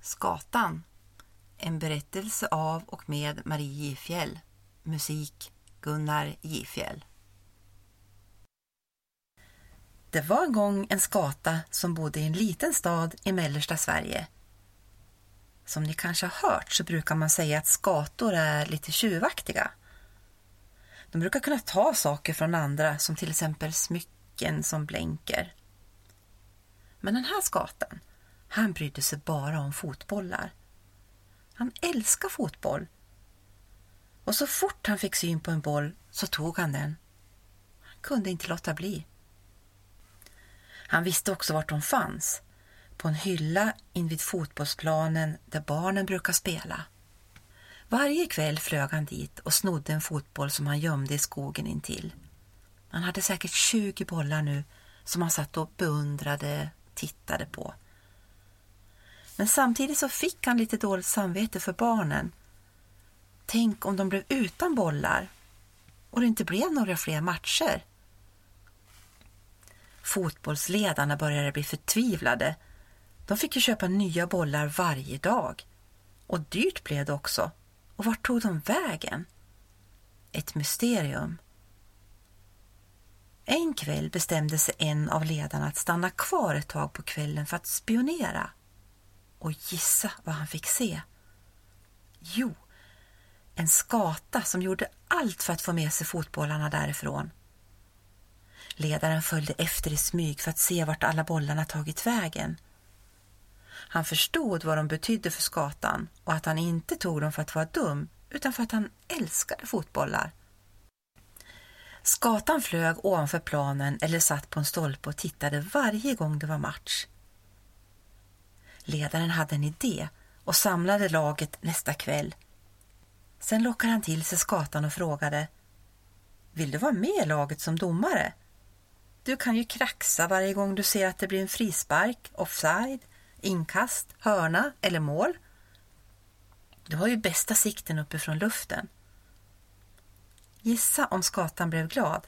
Skatan. En berättelse av och med Marie Gifjäll. Musik Gunnar Gifjäll. Det var en gång en skata som bodde i en liten stad i mellersta Sverige. Som ni kanske har hört så brukar man säga att skator är lite tjuvaktiga. De brukar kunna ta saker från andra som till exempel smycken som blänker. Men den här skatan, han brydde sig bara om fotbollar. Han älskar fotboll. Och så fort han fick syn på en boll så tog han den. Han kunde inte låta bli. Han visste också vart de fanns. På en hylla invid fotbollsplanen där barnen brukar spela. Varje kväll flög han dit och snodde en fotboll som han gömde i skogen intill. Han hade säkert 20 bollar nu som han satt och beundrade, tittade på. Men samtidigt så fick han lite dåligt samvete för barnen. Tänk om de blev utan bollar och det inte blev några fler matcher. Fotbollsledarna började bli förtvivlade. De fick ju köpa nya bollar varje dag. Och dyrt blev det också. Och vart tog de vägen? Ett mysterium. En kväll bestämde sig en av ledarna att stanna kvar ett tag på kvällen för att spionera. Och gissa vad han fick se. Jo, en skata som gjorde allt för att få med sig fotbollarna därifrån. Ledaren följde efter i smyg för att se vart alla bollarna tagit vägen. Han förstod vad de betydde för skatan och att han inte tog dem för att vara dum utan för att han älskade fotbollar. Skatan flög ovanför planen eller satt på en stolpe och tittade varje gång det var match. Ledaren hade en idé och samlade laget nästa kväll. Sen lockade han till sig skatan och frågade Vill du vara med i laget som domare? Du kan ju kraxa varje gång du ser att det blir en frispark, offside, inkast, hörna eller mål. Du har ju bästa sikten uppifrån luften. Gissa om skatan blev glad.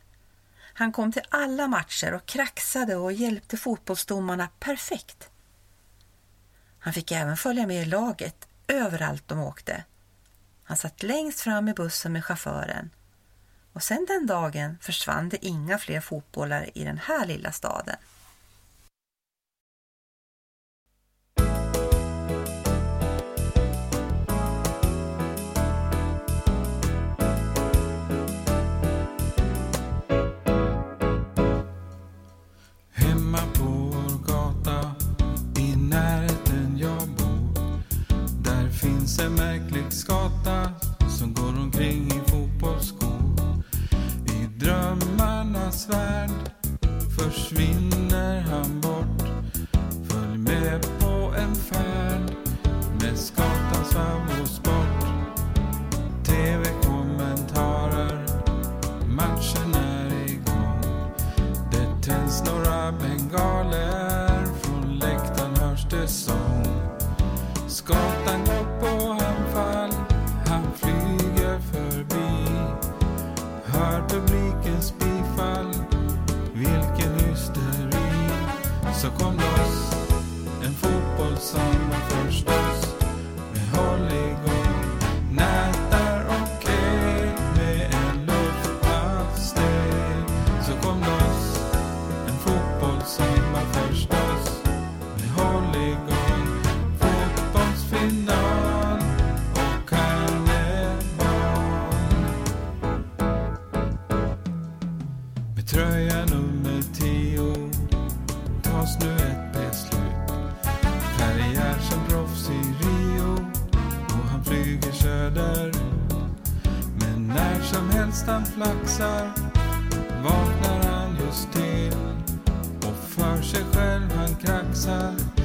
Han kom till alla matcher och kraxade och hjälpte fotbollsdomarna perfekt. Han fick även följa med i laget överallt de åkte. Han satt längst fram i bussen med chauffören. Och sen den dagen försvann det inga fler fotbollar i den här lilla staden. Bengaler Från läktaren hörs det sång. Skatan går på anfall Han flyger förbi. Hör publikens bifall Vilken hysteri. Så kom loss En fotbollssamba förstås Med håll tas nu ett beslut. Karriär som proffs i Rio och han flyger söderut. Men när som helst han flaxar vaknar han just till. Och för sig själv han kraxar.